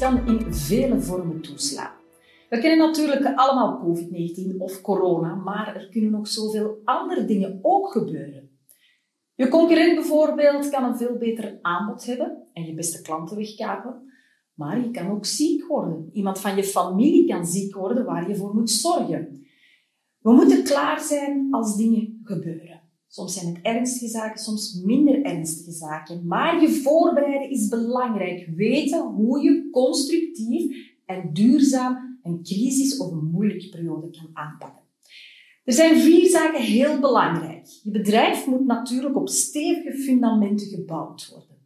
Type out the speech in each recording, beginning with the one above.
kan in vele vormen toeslaan. We kennen natuurlijk allemaal COVID-19 of corona, maar er kunnen nog zoveel andere dingen ook gebeuren. Je concurrent bijvoorbeeld kan een veel beter aanbod hebben en je beste klanten wegkapen, maar je kan ook ziek worden. Iemand van je familie kan ziek worden waar je voor moet zorgen. We moeten klaar zijn als dingen gebeuren. Soms zijn het ernstige zaken, soms minder ernstige zaken. Maar je voorbereiden is belangrijk. Weten hoe je constructief en duurzaam een crisis of een moeilijke periode kan aanpakken. Er zijn vier zaken heel belangrijk. Je bedrijf moet natuurlijk op stevige fundamenten gebouwd worden.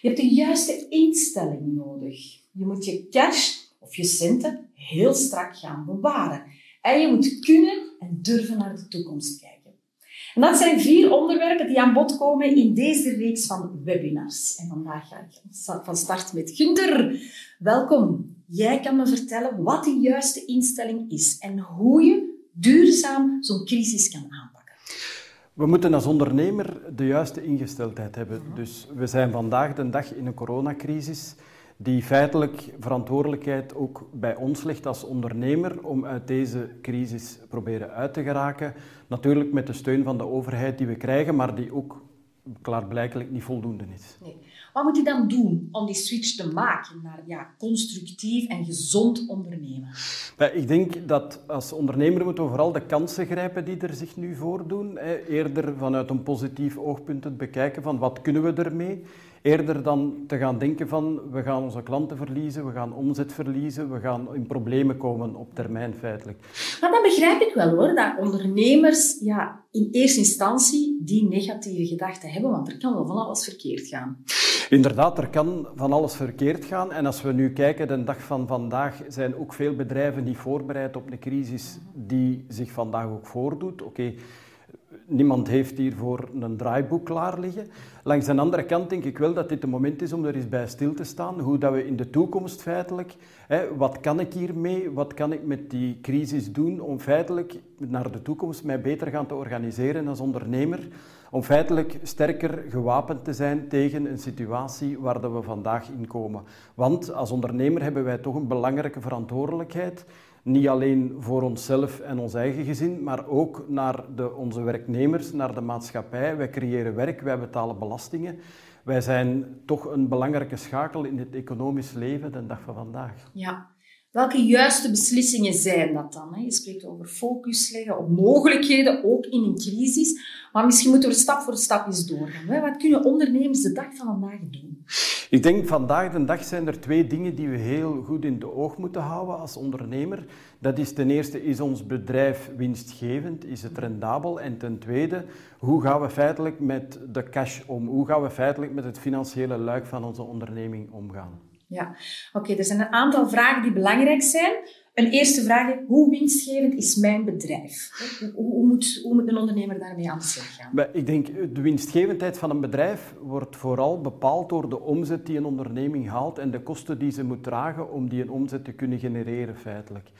Je hebt de juiste instelling nodig. Je moet je cash of je centen heel strak gaan bewaren. En je moet kunnen en durven naar de toekomst kijken. En dat zijn vier onderwerpen die aan bod komen in deze reeks van webinars. En vandaag ga ik van start met Gunther. Welkom. Jij kan me vertellen wat de juiste instelling is en hoe je duurzaam zo'n crisis kan aanpakken. We moeten als ondernemer de juiste ingesteldheid hebben. Dus we zijn vandaag de dag in een coronacrisis die feitelijk verantwoordelijkheid ook bij ons ligt als ondernemer om uit deze crisis proberen uit te geraken. Natuurlijk met de steun van de overheid die we krijgen, maar die ook klaarblijkelijk niet voldoende is. Nee. Wat moet je dan doen om die switch te maken naar ja, constructief en gezond ondernemen? Ik denk dat als ondernemer moeten we vooral de kansen grijpen die er zich nu voordoen. Eerder vanuit een positief oogpunt het bekijken van wat kunnen we ermee. Eerder dan te gaan denken van we gaan onze klanten verliezen, we gaan omzet verliezen, we gaan in problemen komen op termijn feitelijk. Maar dat begrijp ik wel hoor, dat ondernemers ja, in eerste instantie die negatieve gedachten hebben, want er kan wel van alles verkeerd gaan. Inderdaad, er kan van alles verkeerd gaan. En als we nu kijken, de dag van vandaag zijn ook veel bedrijven niet voorbereid op de crisis die zich vandaag ook voordoet. Oké, niemand heeft hiervoor een draaiboek klaar liggen. Langs de andere kant denk ik wel dat dit een moment is om er eens bij stil te staan. Hoe dat we in de toekomst feitelijk, hè, wat kan ik hiermee, wat kan ik met die crisis doen om feitelijk naar de toekomst mij beter gaan te organiseren als ondernemer. Om feitelijk sterker gewapend te zijn tegen een situatie waar dat we vandaag in komen. Want als ondernemer hebben wij toch een belangrijke verantwoordelijkheid. Niet alleen voor onszelf en ons eigen gezin, maar ook naar de, onze werknemers, naar de maatschappij. Wij creëren werk, wij betalen belastingen. Wij zijn toch een belangrijke schakel in het economisch leven de dag van vandaag. Ja. Welke juiste beslissingen zijn dat dan? Je spreekt over focus leggen op mogelijkheden, ook in een crisis. Maar misschien moeten we stap voor stap eens doorgaan. Wat kunnen ondernemers de dag van vandaag doen? Ik denk vandaag de dag zijn er twee dingen die we heel goed in de oog moeten houden als ondernemer. Dat is ten eerste, is ons bedrijf winstgevend? Is het rendabel? En ten tweede, hoe gaan we feitelijk met de cash om? Hoe gaan we feitelijk met het financiële luik van onze onderneming omgaan? Ja, oké, er zijn een aantal vragen die belangrijk zijn. Een eerste vraag is, hoe winstgevend is mijn bedrijf? Hoe, hoe, moet, hoe moet een ondernemer daarmee aan de slag gaan? Ik denk, de winstgevendheid van een bedrijf wordt vooral bepaald door de omzet die een onderneming haalt en de kosten die ze moet dragen om die een omzet te kunnen genereren feitelijk.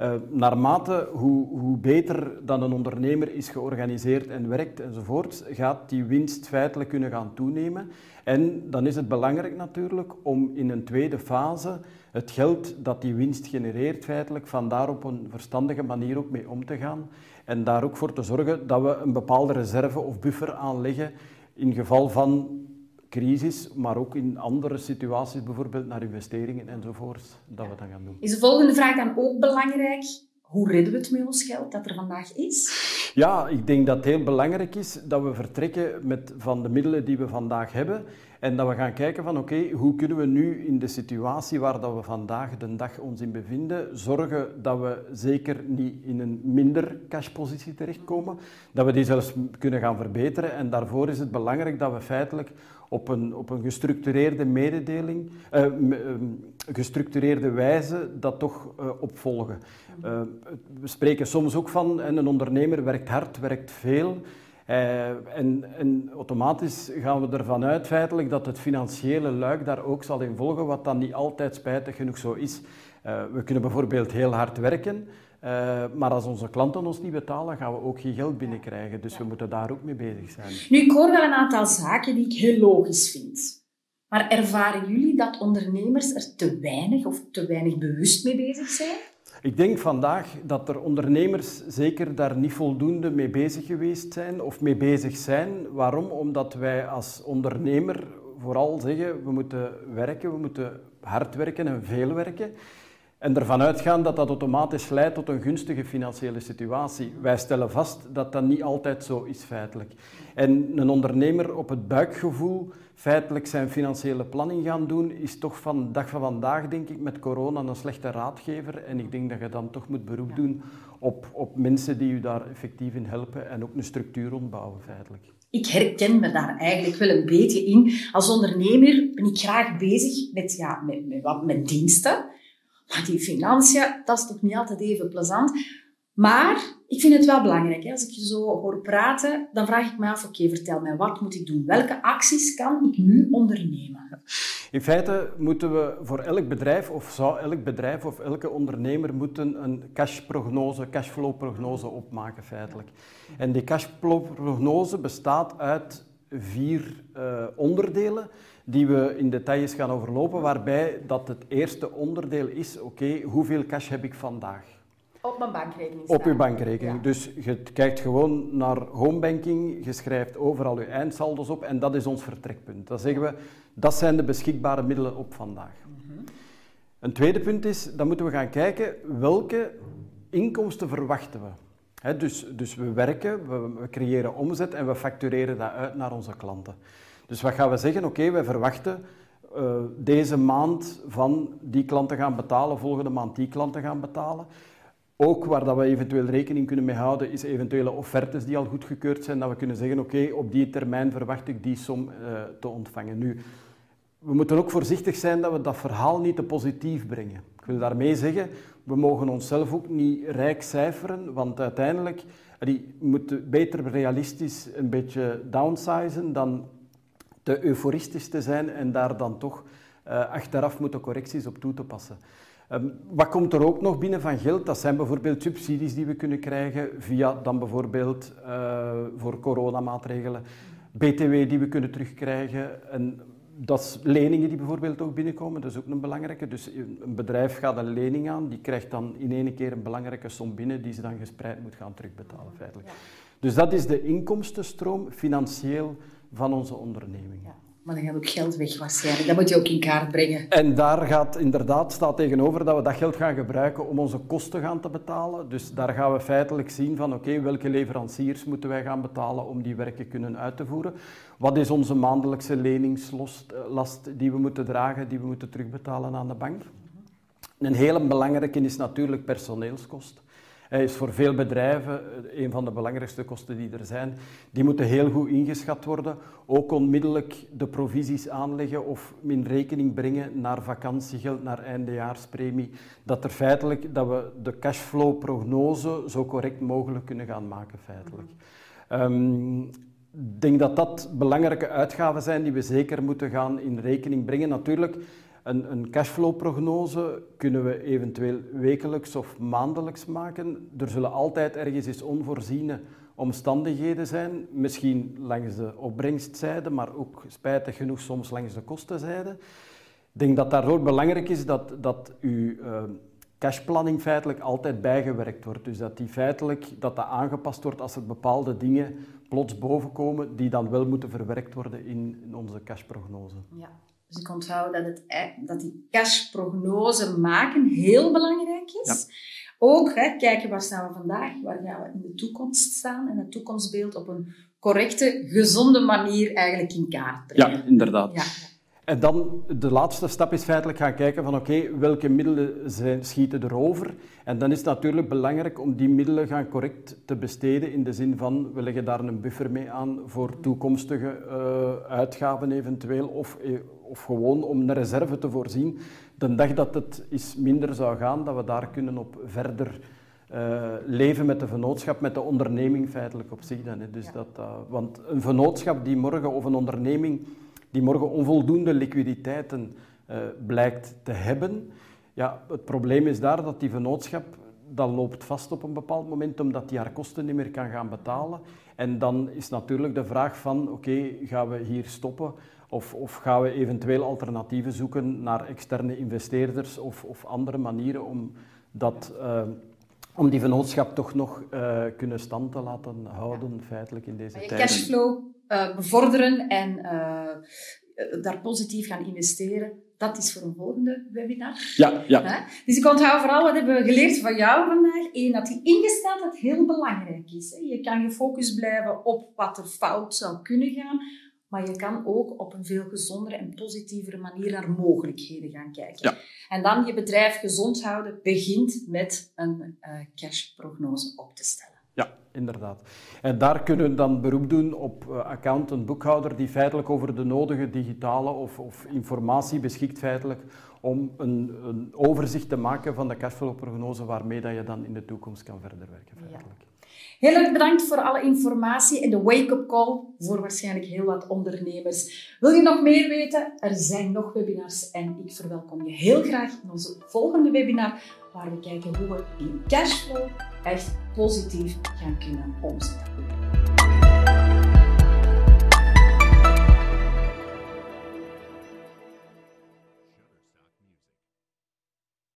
Uh, naarmate hoe, hoe beter dan een ondernemer is georganiseerd en werkt enzovoort, gaat die winst feitelijk kunnen gaan toenemen. En dan is het belangrijk natuurlijk om in een tweede fase het geld dat die winst genereert feitelijk van daar op een verstandige manier ook mee om te gaan. En daar ook voor te zorgen dat we een bepaalde reserve of buffer aanleggen in geval van crisis, maar ook in andere situaties, bijvoorbeeld naar investeringen enzovoort, dat we dat gaan doen. Is de volgende vraag dan ook belangrijk? Hoe redden we het met ons geld dat er vandaag is? Ja, ik denk dat het heel belangrijk is dat we vertrekken met, van de middelen die we vandaag hebben en dat we gaan kijken van oké, hoe kunnen we nu in de situatie waar dat we vandaag de dag ons in bevinden, zorgen dat we zeker niet in een minder cashpositie terechtkomen, dat we die zelfs kunnen gaan verbeteren. En daarvoor is het belangrijk dat we feitelijk op een, op een gestructureerde mededeling, uh, gestructureerde wijze dat toch uh, opvolgen. Uh, we spreken soms ook van, en een ondernemer werkt hard, werkt veel. en, en, automatisch gaan we ervan uit feitelijk dat het financiële luik daar ook zal in volgen, wat dan niet altijd spijtig genoeg zo is. we kunnen bijvoorbeeld heel hard werken, uh, maar als onze klanten ons niet betalen, gaan we ook geen geld binnenkrijgen. Dus we moeten daar ook mee bezig zijn. Nu, ik hoor wel een aantal zaken die ik heel logisch vind. Maar ervaren jullie dat ondernemers er te weinig of te weinig bewust mee bezig zijn? Ik denk vandaag dat er ondernemers zeker daar niet voldoende mee bezig geweest zijn of mee bezig zijn. Waarom? Omdat wij als ondernemer vooral zeggen we moeten werken, we moeten hard werken en veel werken. En ervan uitgaan dat dat automatisch leidt tot een gunstige financiële situatie. Wij stellen vast dat dat niet altijd zo is feitelijk. En een ondernemer op het buikgevoel feitelijk zijn financiële planning gaan doen, is toch van de dag van vandaag, denk ik, met corona een slechte raadgever. En ik denk dat je dan toch moet beroep doen op, op mensen die u daar effectief in helpen en ook een structuur ontbouwen feitelijk. Ik herken me daar eigenlijk wel een beetje in. Als ondernemer ben ik graag bezig met, ja, met, met, wat, met diensten. Maar die financiën, dat is toch niet altijd even plezant. Maar ik vind het wel belangrijk. Hè? Als ik je zo hoor praten, dan vraag ik me af, oké, vertel mij, wat moet ik doen? Welke acties kan ik nu ondernemen? In feite moeten we voor elk bedrijf, of zou elk bedrijf of elke ondernemer moeten een cashprognose, cashflow-prognose opmaken feitelijk. En die cashflow-prognose bestaat uit vier uh, onderdelen die we in details gaan overlopen, waarbij dat het eerste onderdeel is, oké, hoeveel cash heb ik vandaag? Op mijn bankrekening staan. Op uw bankrekening. Dus je kijkt gewoon naar homebanking, je schrijft overal je eindsaldo's op en dat is ons vertrekpunt. Dan zeggen we, dat zijn de beschikbare middelen op vandaag. Mhm. Een tweede punt is, dan moeten we gaan kijken welke inkomsten verwachten we. dus, dus we werken, we, we, creëren omzet en we factureren dat uit naar onze klanten. Dus wat gaan we zeggen? Oké, okay, wij verwachten uh, deze maand van die klanten gaan betalen, volgende maand die klanten gaan betalen. Ook waar dat we eventueel rekening kunnen mee houden, is eventuele offertes die al goedgekeurd zijn, dat we kunnen zeggen, oké, op die termijn verwacht ik die som uh, te ontvangen. Nu, we moeten ook voorzichtig zijn dat we dat verhaal niet te positief brengen. Ik wil daarmee zeggen, we mogen onszelf ook niet rijk cijferen, want uiteindelijk die moeten beter realistisch een beetje downsizen dan te euforistisch te zijn en daar dan toch uh, achteraf moeten correcties op toe te passen. Um, wat komt er ook nog binnen van geld? Dat zijn bijvoorbeeld subsidies die we kunnen krijgen via dan bijvoorbeeld uh, voor coronamaatregelen, BTW die we kunnen terugkrijgen. En dat is leningen die bijvoorbeeld ook binnenkomen, dat is ook een belangrijke. Dus een bedrijf gaat een lening aan, die krijgt dan in één keer een belangrijke som binnen die ze dan gespreid moet gaan terugbetalen feitelijk. Dus dat is de inkomstenstroom financieel van onze onderneming. Ja. Maar dan gaat ook geld weg waarschijnlijk. Dat moet je ook in kaart brengen. En daar gaat inderdaad, staat tegenover dat we dat geld gaan gebruiken om onze kosten gaan te betalen. Dus daar gaan we feitelijk zien van oké, welke leveranciers moeten wij gaan betalen om die werken kunnen uit te voeren. Wat is onze maandelijkse leningslast eh, die we moeten dragen, die we moeten terugbetalen aan de bank. Een hele belangrijke is natuurlijk personeelskost. Hij is voor veel bedrijven eh, een van de belangrijkste kosten die er zijn. Die moeten heel goed ingeschat worden. Ook onmiddellijk de provisies aanleggen of in rekening brengen naar vakantiegeld, naar eindejaarspremie. Dat er feitelijk dat we de cashflow-prognose zo correct mogelijk kunnen gaan maken, feitelijk. Um, ik denk dat dat belangrijke uitgaven zijn die we zeker moeten gaan in rekening brengen. Natuurlijk, een, een cashflow-prognose kunnen we eventueel wekelijks of maandelijks maken. Er zullen altijd ergens eens onvoorziene omstandigheden zijn. Misschien langs de opbrengstzijde, maar ook spijtig genoeg soms langs de kostenzijde. Ik denk dat daardoor belangrijk is dat, dat uw uh, cashplanning feitelijk altijd bijgewerkt wordt. Dus dat die feitelijk dat dat aangepast wordt als er bepaalde dingen plots bovenkomen die dan wel moeten verwerkt worden in, in onze cashprognose. Ja. Dus ik onthoud dat, het, e- dat die cashprognose maken heel belangrijk is. Ook hè, kijken waar staan we vandaag, waar gaan we in de toekomst staan en het toekomstbeeld op een correcte, gezonde manier eigenlijk in kaart brengen. Ja, inderdaad. Ja. En dan de laatste stap is feitelijk gaan kijken van oké, welke middelen zijn, schieten erover? En dan is het natuurlijk belangrijk om die middelen gaan correct te besteden in de zin van we leggen daar een buffer mee aan voor toekomstige uh, uitgaven eventueel of, eh, of gewoon om een reserve te voorzien. De dag dat het is minder zou gaan, dat we daar kunnen op verder uh, leven met de vennootschap, met de onderneming feitelijk op zich dan. Hè. Dus dat, want een vennootschap die morgen of een onderneming die morgen onvoldoende liquiditeiten uh, blijkt te hebben. Ja, het probleem is daar dat die vennootschap dat loopt vast op een bepaald moment omdat die haar kosten niet meer kan gaan betalen. En dan is natuurlijk de vraag van, oké, gaan we hier stoppen of, of, gaan we eventueel alternatieven zoeken naar externe investeerders of, of andere manieren om, dat, uh, om die vennootschap toch nog uh, kunnen stand te laten houden, feitelijk in deze tijd. Cashflow uh, bevorderen en daar positief gaan investeren, dat is voor een volgende webinar. Ja, ja. Dus ik onthoud vooral wat hebben we geleerd van jou vandaag. Eén, dat die ingesteldheid heel belangrijk is. Je kan gefocust blijven op wat er fout zou kunnen gaan, maar je kan ook op een veel gezondere en positievere manier naar mogelijkheden gaan kijken. Ja. En dan je bedrijf gezond houden begint met een uh, cashprognose op te stellen. Ja, inderdaad. En daar kunnen we dan beroep doen op uh, accountant, boekhouder, die feitelijk over de nodige digitale of, of informatie beschikt feitelijk om een, een, overzicht te maken van de cashflow-prognose waarmee dat je dan in de toekomst kan verder werken. Feitelijk. Ja. Heel erg bedankt voor alle informatie en de wake-up call voor waarschijnlijk heel wat ondernemers. Wil je nog meer weten? Er zijn nog webinars en ik verwelkom je heel graag in onze volgende webinar waar we kijken hoe we die cashflow echt positief gaan kunnen omzetten.